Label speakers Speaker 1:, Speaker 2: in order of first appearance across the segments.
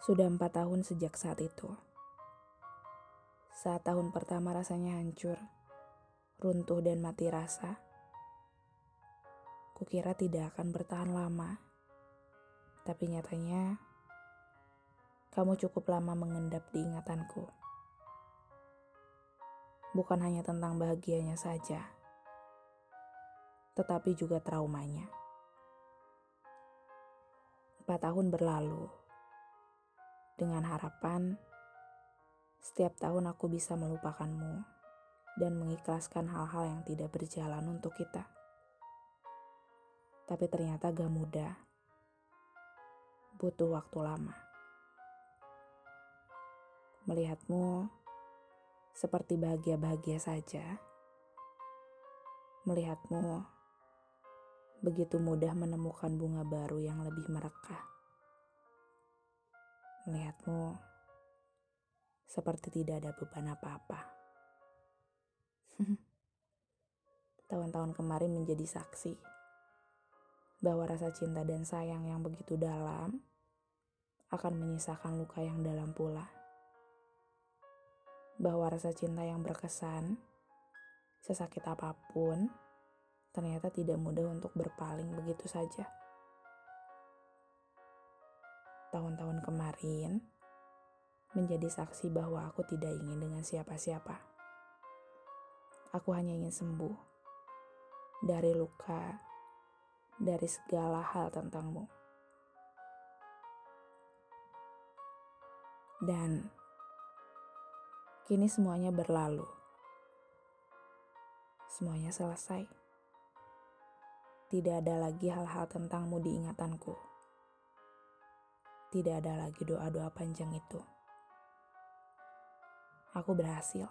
Speaker 1: Sudah empat tahun sejak saat itu. Saat tahun pertama rasanya hancur, runtuh dan mati rasa. Kukira tidak akan bertahan lama. Tapi nyatanya, kamu cukup lama mengendap di ingatanku. Bukan hanya tentang bahagianya saja, tetapi juga traumanya. Empat tahun berlalu, dengan harapan setiap tahun aku bisa melupakanmu dan mengikhlaskan hal-hal yang tidak berjalan untuk kita. Tapi ternyata gak mudah. Butuh waktu lama. Melihatmu seperti bahagia-bahagia saja. Melihatmu begitu mudah menemukan bunga baru yang lebih merekah melihatmu seperti tidak ada beban apa-apa. Tahun-tahun kemarin menjadi saksi bahwa rasa cinta dan sayang yang begitu dalam akan menyisakan luka yang dalam pula. Bahwa rasa cinta yang berkesan, sesakit apa pun, ternyata tidak mudah untuk berpaling begitu saja tahun-tahun kemarin menjadi saksi bahwa aku tidak ingin dengan siapa-siapa. Aku hanya ingin sembuh dari luka, dari segala hal tentangmu. Dan kini semuanya berlalu. Semuanya selesai. Tidak ada lagi hal-hal tentangmu di ingatanku tidak ada lagi doa-doa panjang itu. Aku berhasil.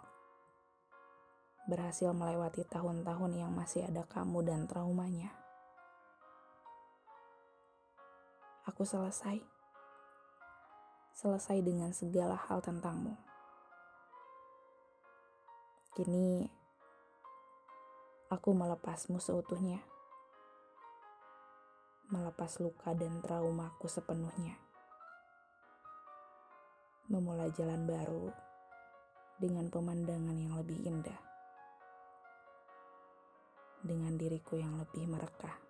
Speaker 1: Berhasil melewati tahun-tahun yang masih ada kamu dan traumanya. Aku selesai. Selesai dengan segala hal tentangmu. Kini aku melepasmu seutuhnya. Melepas luka dan traumaku sepenuhnya memulai jalan baru dengan pemandangan yang lebih indah, dengan diriku yang lebih merekah.